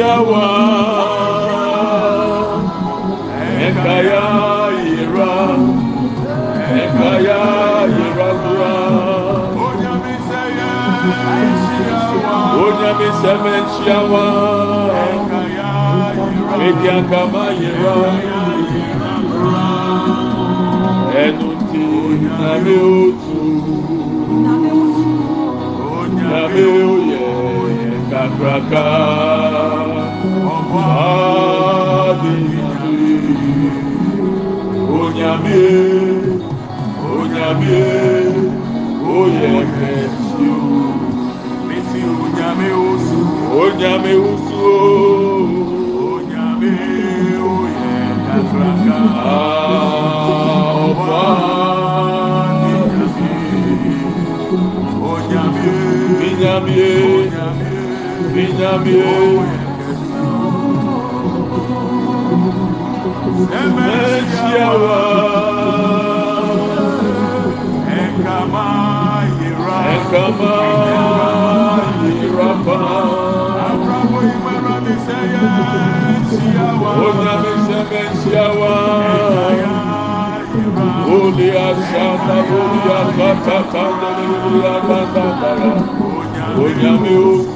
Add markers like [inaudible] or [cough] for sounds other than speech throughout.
yawa ẹka ya yira ẹka ya yira kura onyami sẹmẹ nchiawa eke akama yira ẹnu ti nabe otu nabe otu. Kakraka adi onyami onyami oyẹ kẹsi o onyami usu binyamie. Mesiawa. Enkama yira. Enkama yira pa. Abrabo imara mi sẹ́yẹ siawa. Onyami sẹ́mẹ̀ siawa. Oli asata, oli akata, tanda, oli akata, tanda. Onyami o.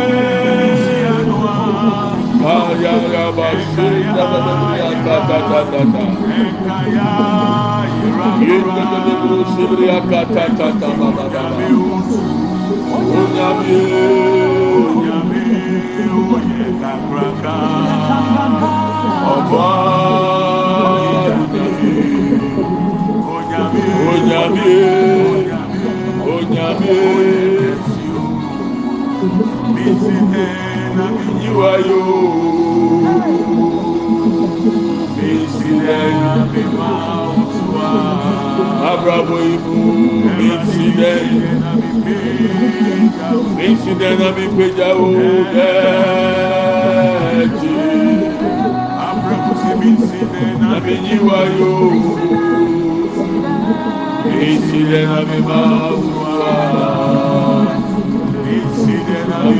mi gbeja o dẹ́ẹ̀jì na mi yiwayo incident na mi máa wá na mi gbeja o dẹ́ẹ̀jì minyami incident na mi máa wá anani incident mi gbeja o minyami minyami minyami mi side na mi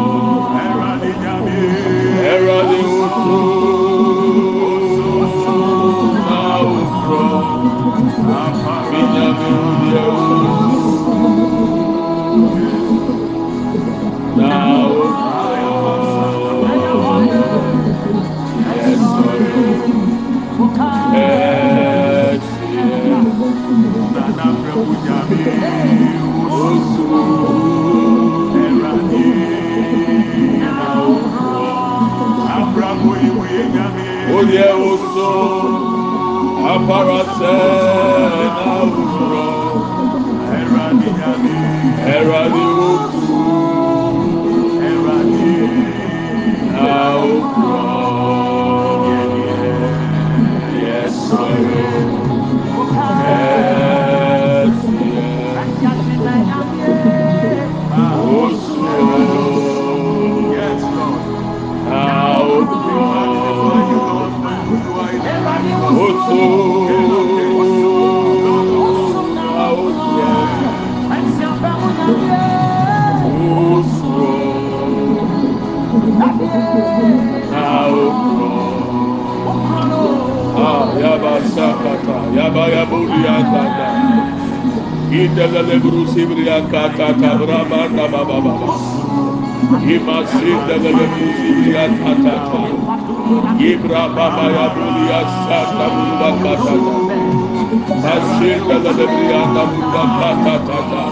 ufuro idele brusi briya kata braba da baba baba imasi dele brusi briya kata ibra baba yabuliya sata buruba kata Masih dele briya da buruba kata kata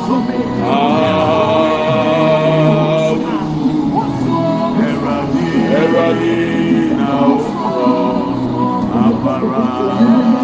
ah Eradi now Abara Nana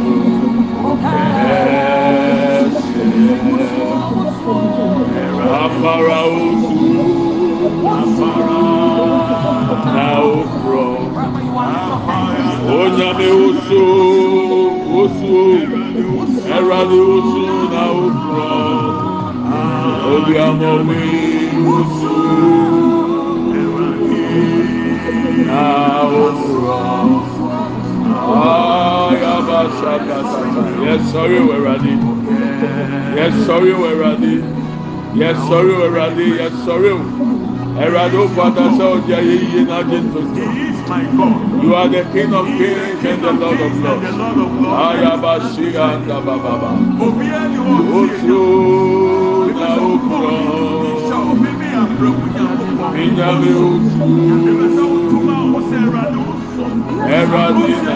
Onyame Usu Eradi Usu Nabu Abrahamu Eradi Minyamina Kasa ya Brabanda Yes, Apara Usu Apara Naufro Onyame Usu Eradi Usu Naufro Obiamomi Usu Yes, sorry, oh, we're ready. Yes, sorry, oh, we're ready. Yes, sorry, oh. we're ready. Yes, sorry. Erado Father Soldier, ye not You are the King of Kings and the Lord of Lords. Ayabashi and Baba. Osu na okro. Minyame osu. Eradi na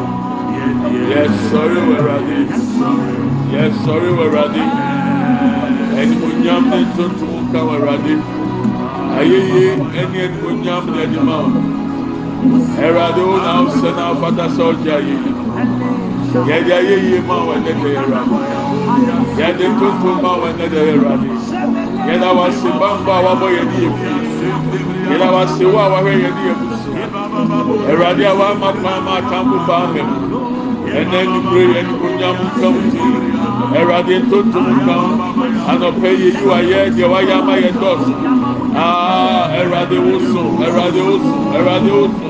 Yes, sorry, we're ready. Yes, sorry, we're ready. Ẹnimunyam ne ntontom ka we're ready. Ayeye ẹni ẹnimunyam na ẹni ma o. Ẹwurade wo na ọsẹ na afata sẹ ọjà ayeye. Yẹde ayeye ma wọ ẹnẹ dẹ ẹwurade. Yẹde ntontom ma wọ ẹnẹ dẹ ẹwurade. Yẹde awase bamba a wabọ yẹn ni yẹ fi. Yẹde awase wo a wahwẹ yẹn ni yẹ busu. Ẹwurade a wama kwan ma atamfo fa ahẹ mu. Ẹnẹ nukure yẹn ẹnimunyam nkam ti. Ẹwurade ntontom nkam. Anọpẹ yẹ yi wa yẹ deɛ wayɛ ama yɛ dɔɔso. Aa Ẹwurade wo so, Ẹwurade wo so, Ẹwurade wo so.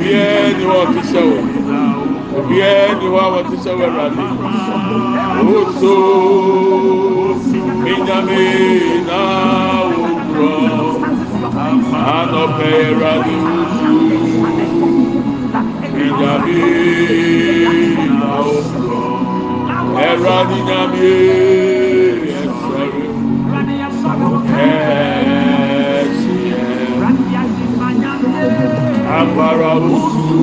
Obiara ni hɔ ɔte sɛ wo. Obiara ni hɔ a ɔte sɛ wo Ẹwurade. Wo so minyame na wo korɔ. Anọpẹ Ẹwurade wo so. Minyame na wo korɔ. Ẹwurade nyame ẹsẹrẹ. Ẹsẹ agbára oṣù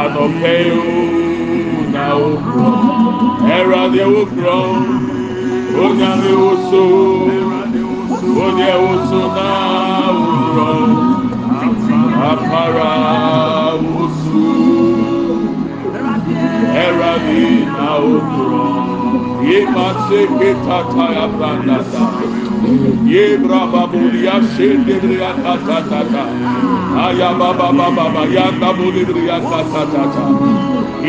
anọpẹ o na o ẹwurade wo kúrọ onyame oṣù onye oṣù na o kúrọ agbára oṣù ẹwurade na o kúrọ ye mase ketata ya brandata ye braba bulia shende bria katatata aya baba baba baba ya tabuli bria katatata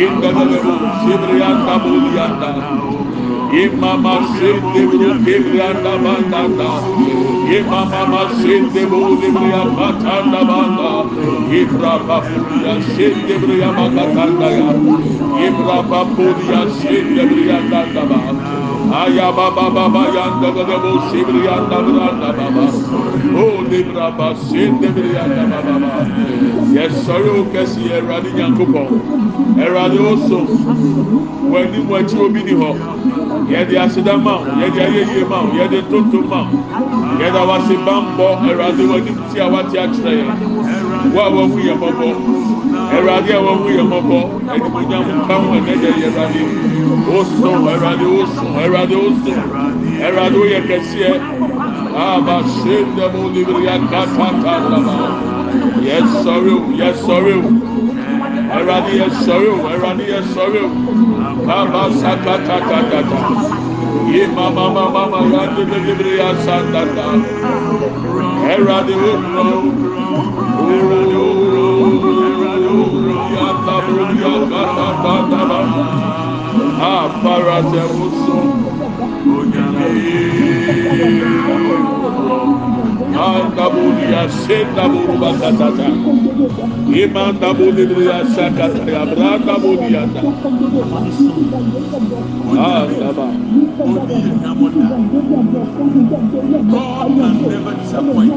inda lebo shibria tabulia da ye mama shende bria kebria da bandata ye mama ma shende buli bria katanda banda ye braba bulia shende bria makatanda ya ye braba bulia shende bria kanda ba Aya baba baba yanda baba bo shibri yanda branda baba. Oh libra ba shinde bri yanda baba baba. Yes sorry o kesi eradi nyankopon. Eradi oso. Wani mu achi obi ni ho. Yɛde aseda ma wo, yɛde ayɛyie ma wo, yɛde tontom ma wo. Yɛde awase bambɔ Eradi wani ti a wate akyerɛ yɛn. Wo a wɔwu yɛ mɔbɔ. Eradi a wɔwu yɛ mɔbɔ. Ɛnimonyam nka ho ɛnɛ yɛ yɛ Eradi. Oso Eradi oso Eradi oso. Eradi oyɛ kɛseɛ. Aba se ndɛmu libiri akata ta laba. Yɛ sɔre o, yɛ Eradi yɛ sɔre o, Eradi yɛ sɔre o. Ye mama mama mama ya de libiri ya sanda ta. Eradi o ro. Eradi o ro. Ya tabu ya kata ta ta ta. Aparate uso. Anda bulia senda buruba katata. Imanda bulia sakata ya branda bulia da. Anda ba. God can never disappoint.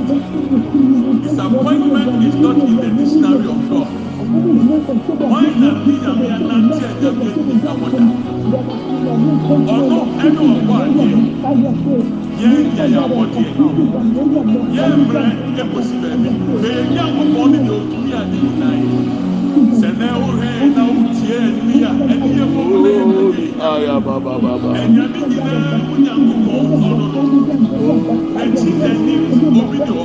Disappointment is not in the dictionary of God. Why not be a nancy and get disappointed? Ọ̀nà ẹnu ọ̀gbọ́n àdé yẹn yẹ yẹ abọ́dé yẹn mìíràn ẹ̀kọ́sí bẹ̀rẹ̀ bẹ̀rẹ̀ ní àkọ́kọ́ ní ní òtún ní àdé yìí náà yìí sẹ̀nẹ̀ ọ̀hẹ́ náà ó tiẹ̀ ẹni yà ẹni yẹ kọ́ ọ́ lẹ́yìn Holy aya ba ba ba ba. ẹ̀yà mi nyinaa mo nya àkọ́kọ́ ọ̀nọ̀dọ̀ ẹ̀kí ẹni omi ni họ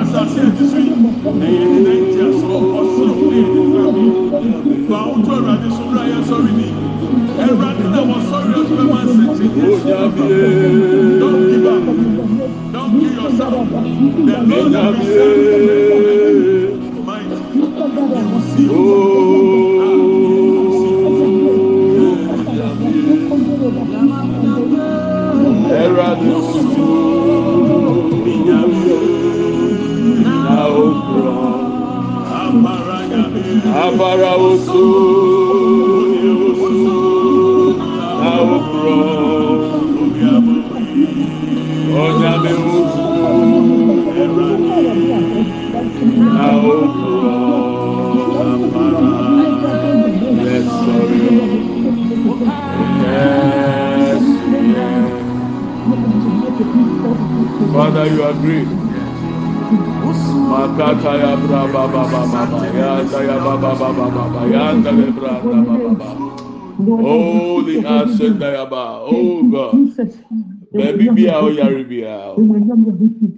asase ẹ̀dí so yìí gba àwọn tó ẹ̀rọ adé sọ́dọ̀ ayé sọ́rí ni. Ẹ̀rọ adé náà wọ́n sọ́rí ọdún bẹ́ẹ̀ máa ń sẹ̀tì ní Onya ẹ̀sọ́ bie. don't give up. Don't kill yourself. The lord Onya has been Oh God. Baby be yari.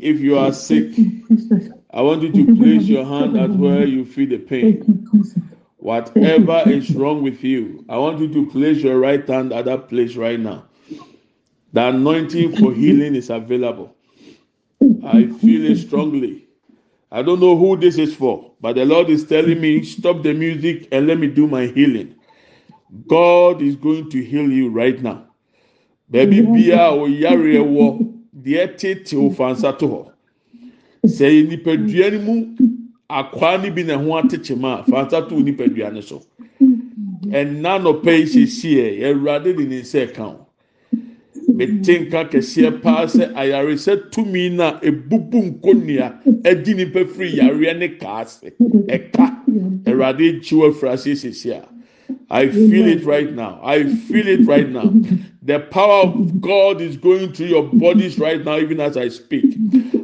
If you are sick, I want you to place your hand at where you feel the pain. Whatever is wrong with you, I want you to place your right hand at that place right now. The anointing for healing is available. I feel it strongly. I don't know who this is for, but the Lord is telling me, stop the music and let me do my healing. God is going to heal you right now. Baby, bia o yare wo deɛ tete o fansa to hɔ. Sɛ nipadua no mu akwaa no bi na ho atekye ma fansa to nipadua no so. Ɛnna nɔpɛ yi siesie yɛ awurade de ne nsa ɛka ho. mete nka kɛseɛ paa sɛ ayaresɛ tumi na ebubu nkonnua adi nipa firi yareɛ ne kaa ase ɛka awurade ekyiw afura ase sisi a i feel it right now. I feel it right now the power of god is going through your bodies right now even as i speak.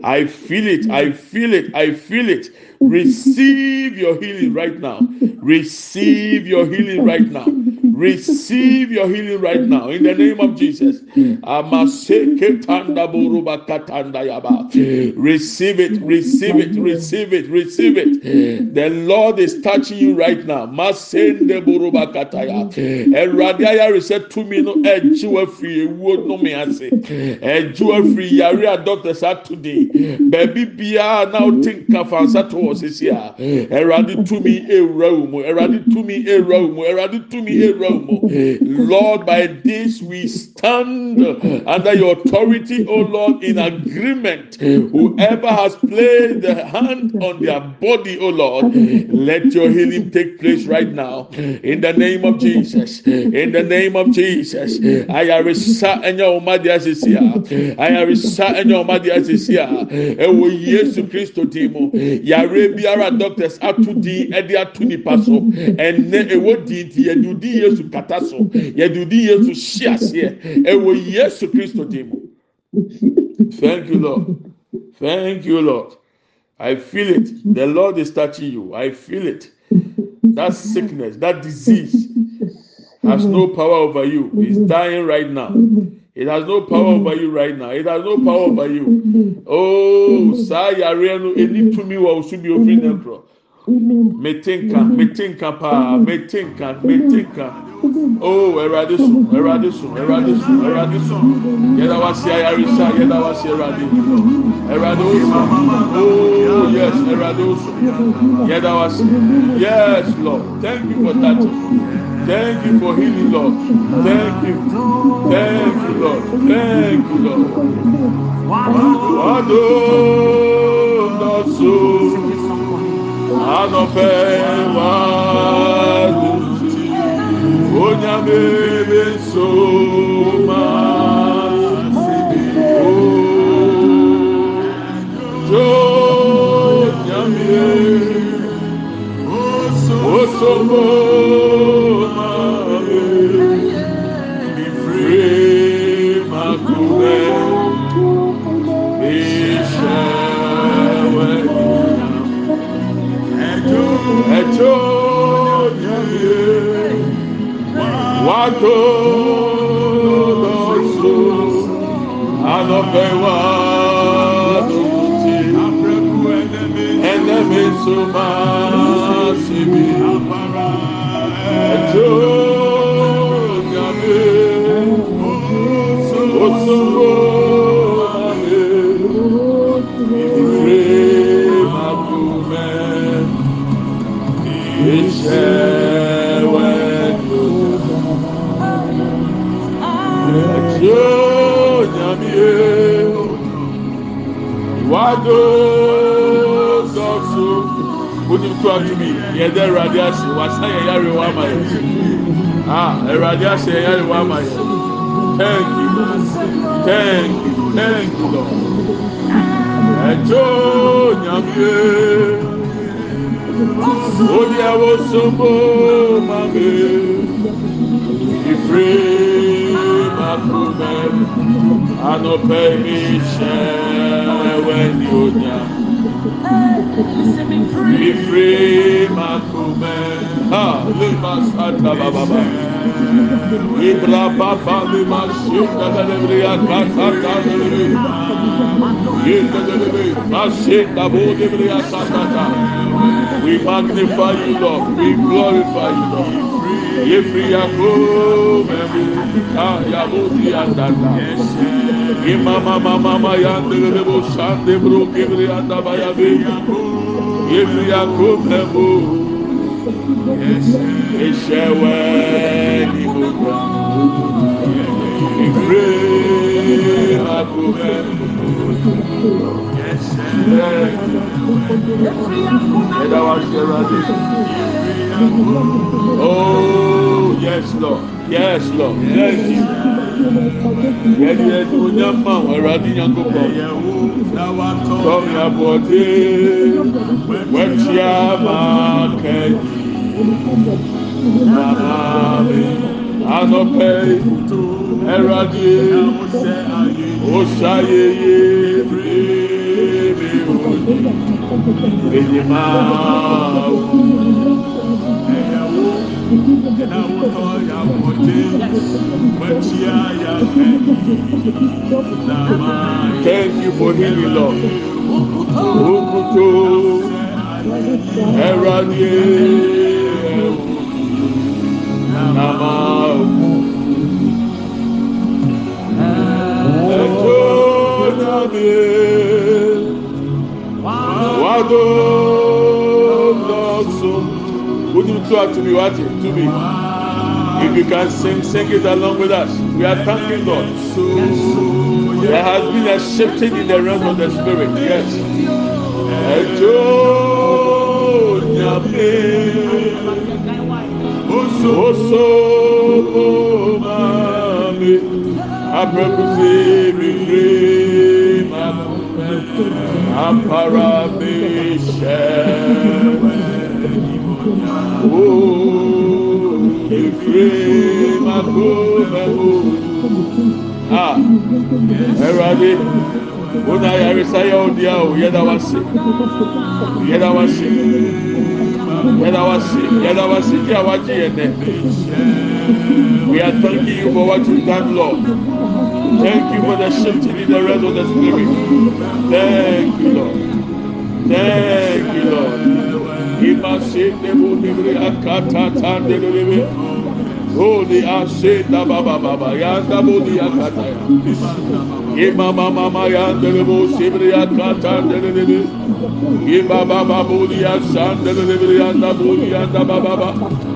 I feel it. I feel it. I feel it. Receive your healing right now. Receive your healing right now. Receive your healing right now. In the name of jesus. Receive it. Receive it. Receive it. Receive it. The lord is touching you right now. Masende boruba kataya ẹwurade ayaresẹ tumi no ẹgye wa firi ewuo nnome ase ẹgye wa firi yare a doctors ato de baabi biara na o ti nkafansa to wọ sisi a ẹwurade tumi ewura wo mu ẹwurade tumi ewura wo mu ẹwurade tumi ewura wo mu lord by this we stand under your authority o lord in agreement. Whoever has placed the hand on their body o lord let your healing take place right now. In the name of jesus. In the name of jesus ayaresa ɛnyɛ wɔn adi asesi a ayaresa ɛnyɛ wɔn adi asesi a ɛwɔ yesu kristo din mu yare biara doctors ato din ɛde ato nipa so ɛnɛ ɛwɔ din ti yɛde di yesu kata so yɛde di yesu hyia aseɛ ɛwɔ yesu kristo din mu thank you lord. Thank you lord. I feel it. The lord is touching you. I feel it. That sickness that disease has no power over you. It's dying right now. It has no power over you right now. It has no power over you. Oh, saa yare no eni tumi wa osu bi ofiri ne koro. Metinka, metinka paa, metinka, metinka. Oh, Erade so, Erade so, Erade so, Erade so. Yẹ́dá wá sí ayarisa, yẹ́dá wá sí Erade. Erade o. Oh, yes, Erade o. Yẹ́dá wá sí. Yes, Lord. Thank you for touching. Thank you for healing, Lord. Thank you. Thank you, Lord. Thank you, Lord. Wado nọso anọfẹ wado onyame be nso ma o jo nyame osogbo todos os a nopewa tuti enemi suma sibi ejo gabe osuro ame ifre makume iṣẹ. Wàdó dọ̀tún wọ́n tó àtúmí yẹ dẹ́ ẹ̀rọ̀adé àṣẹ wàṣà yẹ yàrá wà má yẹ ah ẹ̀rọ̀adé àṣẹ yẹ yàrá wà má yẹ thank you thank you thank you lord ẹjọ́ nyàmé òní ẹ̀wọ̀ sọ́mbó màmé ìfúré màkúmẹ́ ànọ̀pẹ́ mi ṣẹ́wẹ́ ní ònyà. Ifre makume. Ha lima santa baba Ibra baba lima shinda da lebre ya kata ta lebre Yenda da lebre mashinda bo lebre ya kata ta We magnify you Lord. We glorify you Lord Ifre ya kume ha ya bo di andanda Imama mama mama yande lebo shande bro lebre ya da ba ya be Ifre ya kume bo ìṣẹ̀wẹ̀ ní gbogbo ìgbé àkùnfẹ́ ẹ̀dá wa ṣe rádé. Oh yes Lord yes Lord thank you. Yẹ́nì ẹni mo nyá mọ̀ àwọn ẹ̀rọ adínyàngó pọ̀. Tọ́mi àbọ̀dé wẹ́tíá máa kẹ́yìn. Namami anọpẹ ẹrọadé oṣayeye bèbè Thank you for healing, Lord. Okuto nama nyame wado lọsọ wọnú tó àtúbí wá ti túbí. If you can sing sing it along with us. We are thanking God. There has been a shifting in the realm of the spirit yes. Ẹjọ nyame osomo mami mi. Apẹkusi mi re apara mi sẹ o mi re ma ko mẹ o a ẹwurade wọn náà yàrá sáyà ọdí a o yẹ dá wá sí yẹ dá wá sí yẹda wasi yẹda wasi di a wagye yẹn dẹ we are thanking you for what you done lord thank you for the shifting in the rest of the spirit thank you lord. Thank you lord. Ima se nebo nibre akata ta ndelebe Holy ase da baba baba ya da bodi akata ya. Ima mama mama ya ndelebo sibre akata ndelebe Iba baba bulia sanda lebrianda bulianda baba baba.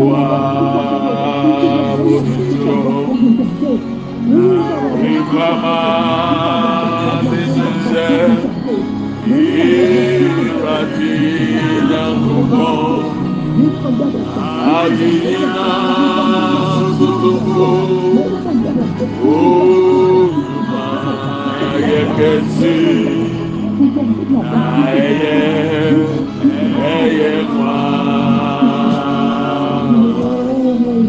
dèjìṣẹ ìràdì nyankopọ àbínínà sotogbo.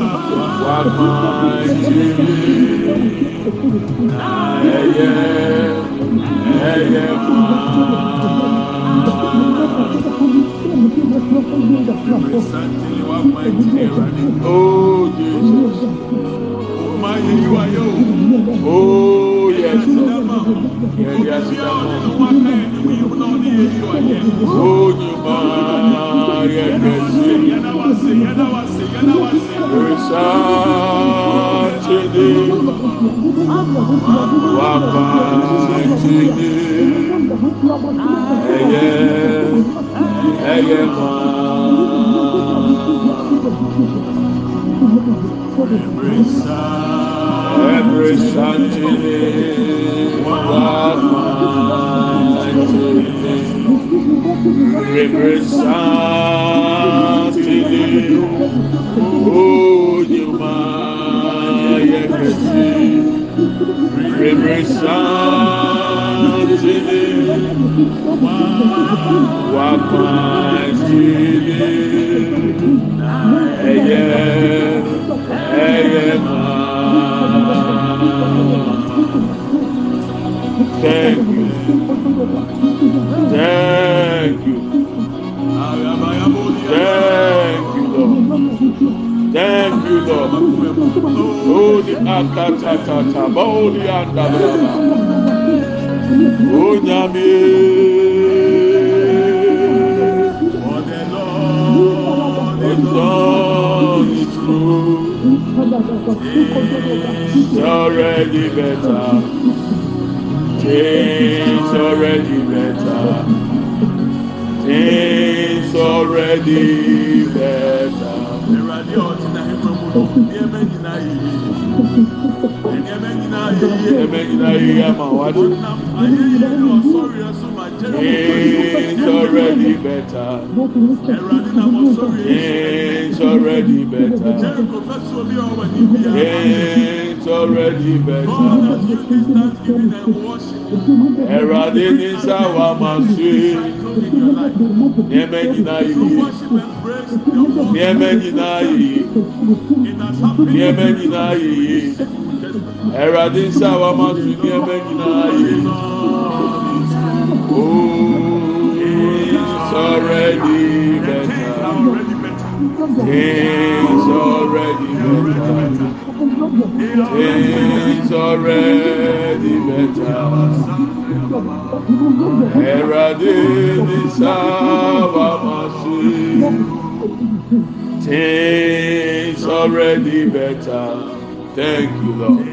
What Oh, Jesus. Oh, yes. Yes, yes, Oh, Nyuma, yes, yes. Today, Wapa, today. Eye, eye, Every Sunday, Wapa, today. Representative, oh, you my Representative, Wapanjili, Eye, Eye, Thank you. Thank you. Thank you, Lord. Thank you, Lord. Holy akatatata, holy andabraba. Onyame. For the Lord is throne. It's already better. It's already better. It's already better. nneɛma nyinaa yɛ yie nneɛma nyinaa yɛ yie nneɛma nyinaa yɛ yie ama wade ɔnam ayɛ yie na ɔsɔre ɛso ma gyere it's already better. Ɛwurade nam ɔsɔre it's already better. Gyere kò fɛ so obi a ɔwɔ ni bia it's already better. God has given thanksgiving and worship ɛwurade ní sáwà máa ṣe nneɛma nyinaa yɛ yie nneɛma nyinaa yɛ yie nneɛma nyinaa yɛ yie ɛwurade nsa a wama it's already better it's already better it's already better wama so. Things already better. Thank you, Lord.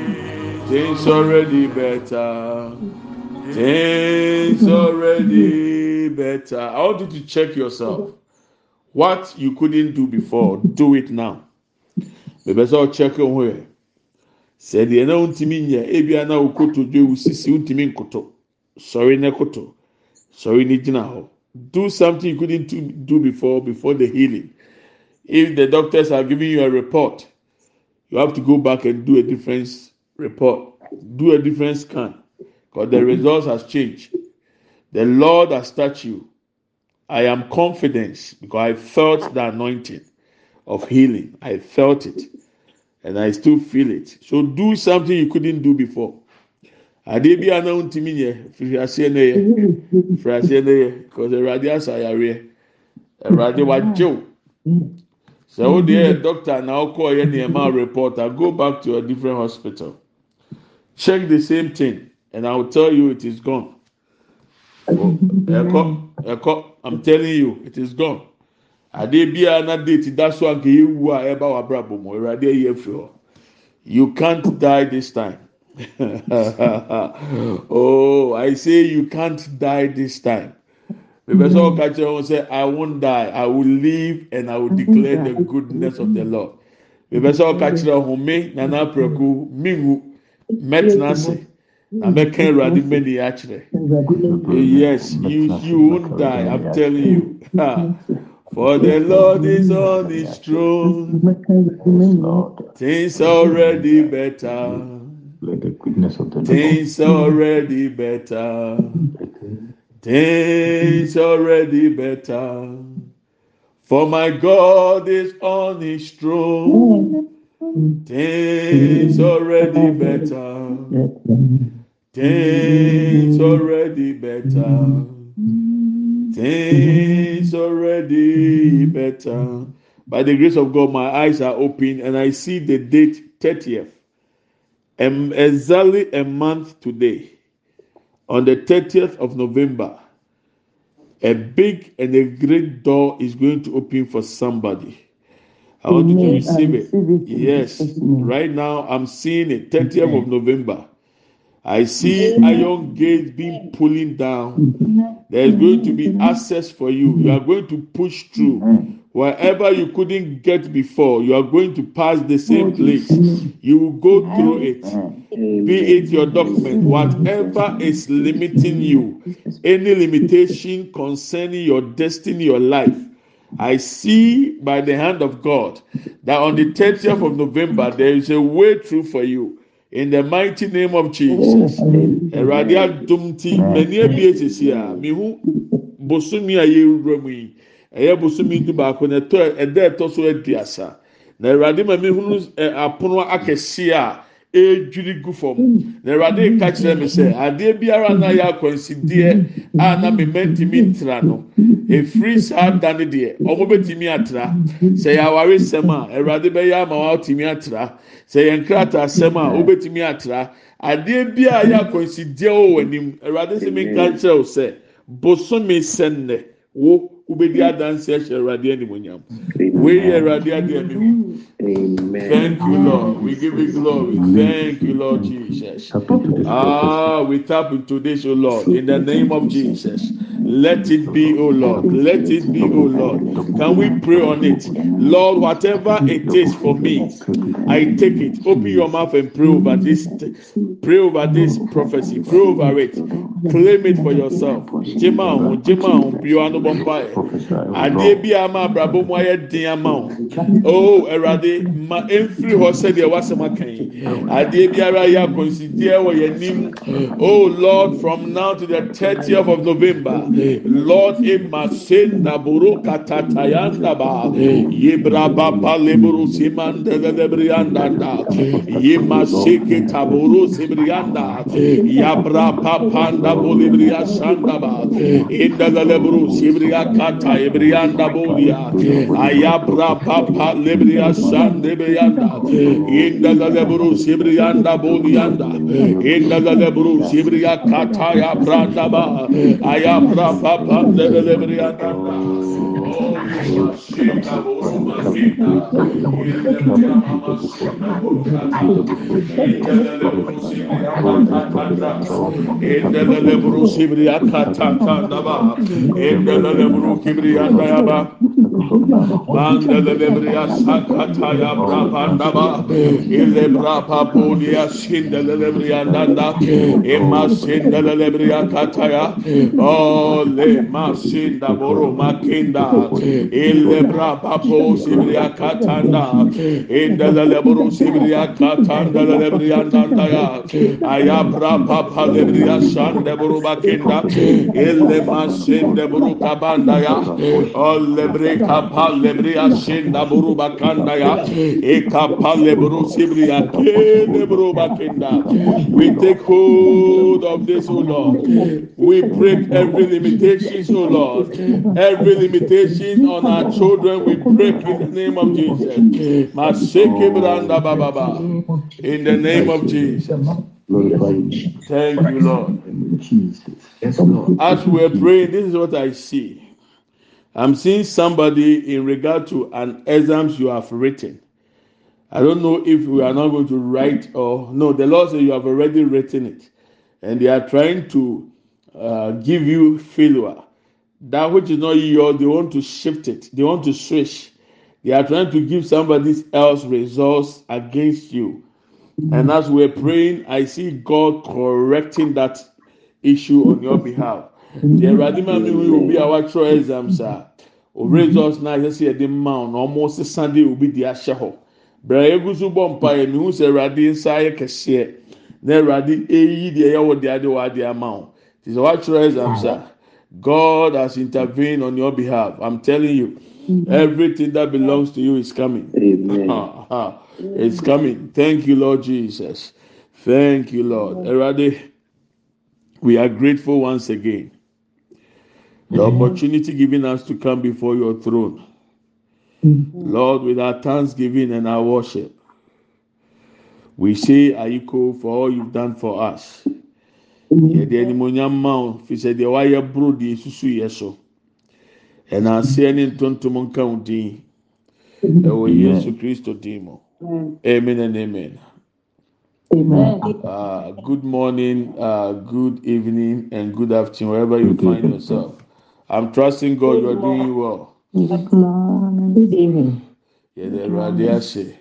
Things already better. Things already better. I want you to check yourself. What you couldn't do before, do it now. Maybe so check. Sɛ deɛ na ntumi nyɛ ebi ana okoto dwe wusisi ntumi nkoto sɔre ne koto do something you couldn't do before before the healing. If the doctors are giving you a report, you have to go back and do a different report, do a different scan, because the mm-hmm. results has changed. The Lord has touched you. I am confident because I felt the anointing of healing. I felt it, and I still feel it. So do something you couldn't do before. adeɛ bi a na ntumi yɛ firi aseɛ na yɛ firi aseɛ na yɛ because awurade asa ayareɛ awurade wagyew sɛ o deɛ yɛ doctor na ɔkɔ yɛ nneɛma reporter go back to a different hospital. Check the same thing and i will tell you it is gone. Ɛkɔ ɛkɔ i'm telling you it is gone. Adeɛ bi a na date da so a nka yɛ wu a ɛba wɔ abrabɔ mu awurade ayi afiri hɔ you can't die this time. [laughs] oh, I say you can't die this time. Because all catch on say, I won't die, I will live and I will declare the goodness of the Lord. Because all catch on me, Nana Preku, Mingu, Metnase, American Radi Many actually. Eh, yes, you you won't die, I'm telling you. [laughs] For the Lord is on his throne, things already better. Let the goodness of the Lord. Things mm-hmm. already better. Things already better. For my God is on his throne. Things already better. Things already better. Things already better. By the grace of God, my eyes are open and I see the date 30th. Um, exactly a month today, on the 30th of November, a big and a great door is going to open for somebody. I want you to receive it. receive it in Yes, right now I'm seeing it, 30th of November. I see iron gates being pulling down. There is going to be access for you. You are going to push through. Wherever you couldn't get before, you are going to pass the same place. You will go through it. Be it your document, whatever is limiting you, any limitation concerning your destiny, your life. I see by the hand of God that on the 30th of November, there is a way through for you. In the mighty name of Jesus. Awurade adum ti mani abie sisi a mihu bosomi a yɛwura mu yi ɛyɛ bosomi du baako na ɛtɔ ɛda ɛtɔ so aduasa na awurade ma mi hunu ɛ apono akɛse a edwiri gu fam na awurade ka kyerɛ mi sɛ adeɛ biara na yɛ akwansideɛ a na mi mɛntimi ntra no efiri saa da ne deɛ ɔmo bɛtumi atra. Sɛ yɛ aware sɛm a awurade bɛyɛ ama wa tumi atra. Sɛ yɛ nkrataa sɛm a wobɛtumi atra. Adeɛ bi a yɛ akwansideɛ wɔ w'anim awurade sɛ mi nka kyerɛ wo sɛ bosome sɛnnɛ wo wobɛdi adansi ɛhyɛ awurade animonyam yɛ awurade adi hu thank you lord. We give you glory. Thank you lord jesus. Ah we tap into this o lord in the name of jesus. Let it be o lord. Let it be o lord. can we pray on it? Lord whatever it is for me i take it. Open your mouth and pray over this pray over this prophecy. pray over it. claim it for yourself. jema ahun jema ahun bi wa no bɔ mpa yɛ adeɛ bi a ma abrabɔ mu ayɛ den ama o oh ɛwurade ma efiri hɔ sɛdeɛ wasɛm aka yi. Adeɛ biara yɛ akɔnsideɛ wɔ yɛn nim oh lord from now to the thirtieth of november lord ema se naboro katatayandaba. Yebraba paleboro simandelebriandanda yema seke taboro sibrianda yabra papanda bolibria sandaba indelebro sibria Yata Ibrianda Bodia, Ayabra Papa Libria San Librianda, Inda Lebru Sibrianda Bodianda, Inda Lebru Sibria Kataya Brandaba, Ayabra Papa Librianda. Endelele buru sibriya kata kanda ba. Endelele buru kibriya daya ba. Bandelele briya sakata ya brapa da ba. İlle brapa poliya sindelele briya danda. Emma sindelele briya kata ya. Ole masinda boru makinda. İle brapa po katanda. Endele buru sibriya katanda lebriya danda ya. Ayabra papa lebriya sande buru bakinda. İle ma buru kabanda ya. Ole oh, kapa lebriya sinda buru bakanda ya. Lebru sibriya kele bakinda. We take hold of this, O Lord. We break every limitation, O Lord. Every limitation on our children, we break in the name of Jesus. In the name of Jesus. Thank you, Lord. As we're praying, this is what I see. I'm seeing somebody in regard to an exams you have written. I don't know if we are not going to write or no. The Lord said you have already written it, and they are trying to uh, give you failure. That which is not yours, they want to shift it. They want to switch. They are trying to give somebody else results against you. And as we're praying, I see God correcting that issue on your behalf. The Radima will be our true exams. O results na ɛsɛ sɛ yɛde mma wo na ɔmo sesa de obi de ahyɛ hɔ. Bẹ̀rẹ̀ egu so bɔ mpa yɛ mihu sɛ Awurade nsa ayɛ kɛseɛ na Awurade eyi deɛ ɛyɛ wɔ de ade wɔ ade ama wo. Ti sɛ watwerɛ exams a God has intervened on your behalf. I'm telling you, everything that belongs to you is coming. Amen. [laughs] it's coming. Thank you, Lord Jesus. Thank you, Lord. Erade, we are grateful once again. The opportunity given us to come before your throne. Lord, with our thanksgiving and our worship, we say, Ayiko, for all you've done for us. Yɛde animonyam ma wo fi sɛ deɛ wayɛ boro deɛ esusu yɛ so. Ɛna aseɛ ne ntontom nka wo din. Ɛwɔ Yesu Kristo din mu. Amen and amen. Amen. Uh, good morning, uh, good evening, and good afternoon, wherever you find yourself. I'm trusting God you are doing well. Good morning. Good evening. Yeah, the Awurade ase.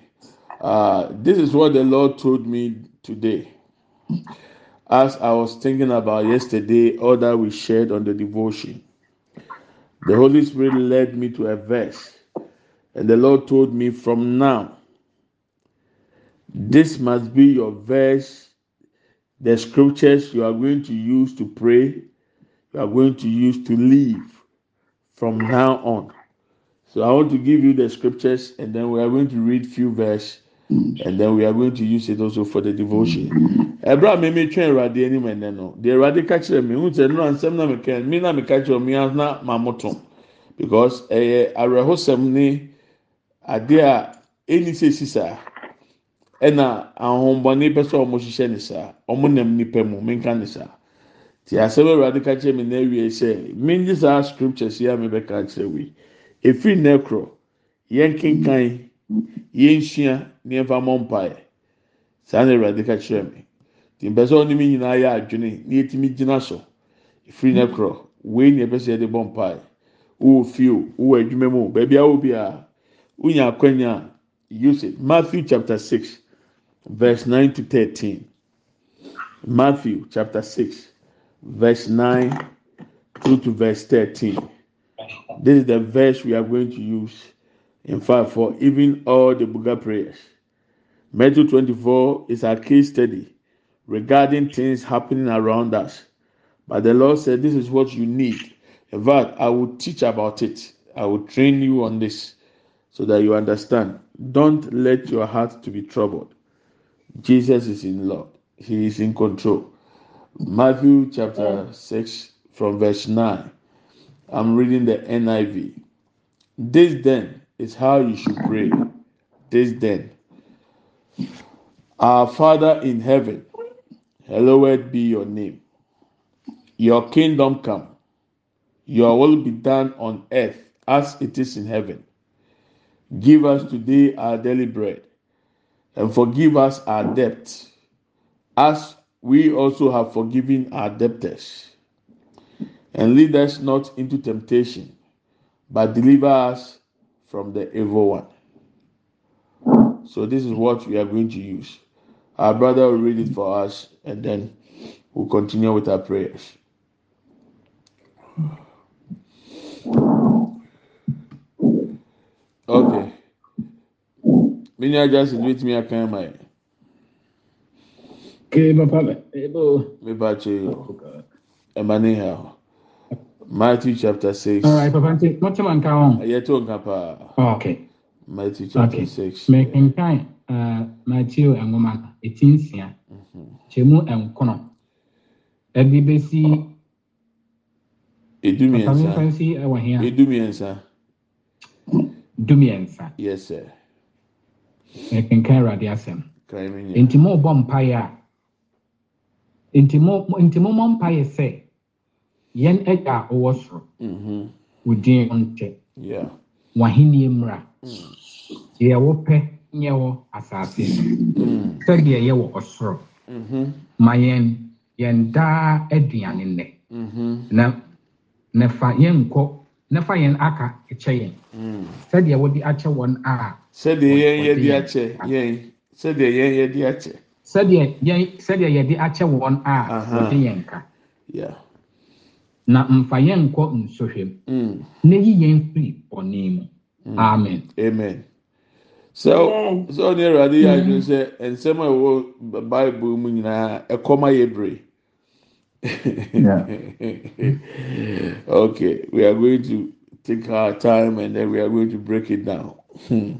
Uh, this is what the Lord told me today. As I was thinking about yesterday, all that we shared on the devotion, the Holy Spirit led me to a verse, and the Lord told me from now, this must be your verse, the scriptures you are going to use to pray, you are going to use to live from now on. So I want to give you the scriptures, and then we are going to read few verses, and then we are going to use it also for the devotion. Ebra mi mi twɛn Awurade anim ɛnɛ no, deɛ Awurade ka kyerɛ mi, n sɛ no ansɛm na mi ka mi na mi ka kyerɛ mi na ma mo to, because ɛyɛ awerɛhosɛm ne adeɛ a ɛni sɛ si saa, ɛna ahombɔne pɛ sɛ ɔmo hyehyɛ ne saa, ɔmo nam nipa mu, mi nka ne saa. ti asɛm awurade ka kyerɛ mi na awie sɛ mingye saa scriptures yi a mi bɛ ka kyerɛ wi. Efiri nɛkorɔ yɛn kenkan yɛn sua nneɛma mɔ mpaeɛ saa na awurade ka kyerɛ mi ti mpɛ sɛ ɔne nyinaa yɛ adwene na yɛtumi gyina so. Efiri nɛkorɔ wei na ɛbɛ sɛ yɛde bɔ mpaeɛ wowɔ fie o wowɔ adwuma mu o. Baabi a wɔ biara wonya akwanya use it matthew chapter six verse nine to thirteen. Matthew chapter six verse nine through to verse thirteen. This is the verse we are going to use in fact for even all the buga prayers matthew twenty-four is a case study regarding things happening around us but the lord said this is what you need in fact i will teach about it i will train you on this so that you understand. Don't let your heart to be troubled. Jesus is in Lord. He is in control. Matthew chapter 6 from verse 9. I'm reading the NIV. This then is how you should pray. This then. Our Father in heaven, hallowed be your name. Your kingdom come. Your will be done on earth as it is in heaven. Give us today our daily bread, and forgive us our debts, as we also have forgiven our debtors. And lead us not into temptation, but deliver us from the evil one. So, this is what we are going to use. Our brother will read it for us, and then we'll continue with our prayers. Okay. Mini ajasi do etimi akan ma yɛ. Okay, papa. Ebo. Me ba che yo. Oh, Ɛma ne ha. Matthew chapter six. All right, papa. Nti, mo tema nka ho. Ɛyɛ to nka paa. Oh, okay. Matthew chapter Okay. six. Me kenkan uh, Matthew nwoma no, eti nsia. Kyemu nkono. Ɛde besi Edu papa mi nfa mmiɛnsa. nsi ɛwɔ hia. Edu mmiɛnsa. Dumiɛnsa. Yes sir. Awurade asɛm. Kan mi nya. Nti mo bɔ mpaeɛ a nti mo mo- nti mo mɔ mpaeɛ sɛ yɛn agya a ɔwɔ soro Mhm. wo din nkyɛ Yeah. w'ahenni mmra deɛ wopɛ nyɛ wɔ asase no Mm. sɛdeɛ yɛwɔ ɔsoro Mhm. ma yɛn yɛn daa aduane nnɛ Mhm. na na fa yɛn nkɔ na fa yɛn aka kyɛ yɛn Mm. sɛdeɛ wɔde akyɛ wɔn a Sɛdeɛ yɛn yɛ di akyɛ yɛn. Sɛdeɛ yɛn yɛ di akyɛ. sɛdeɛ yɛn sɛdeɛ yɛde akyɛ wɔn a Aha. wɔde yɛn ka Yeah. Na mfa yɛn nkɔ nsɔhwɛm Mm. na yi yɛn firi ɔne mu. Mm. Amen. Amen. sɛ sɛ ɔne awurade yɛ adwene mm. sɛ nsɛm a ɛwɔ bible mu nyinaa ɛkɔm ayɛ bere. [laughs] Okay we are going to take our time and then we are going to break it down hmm.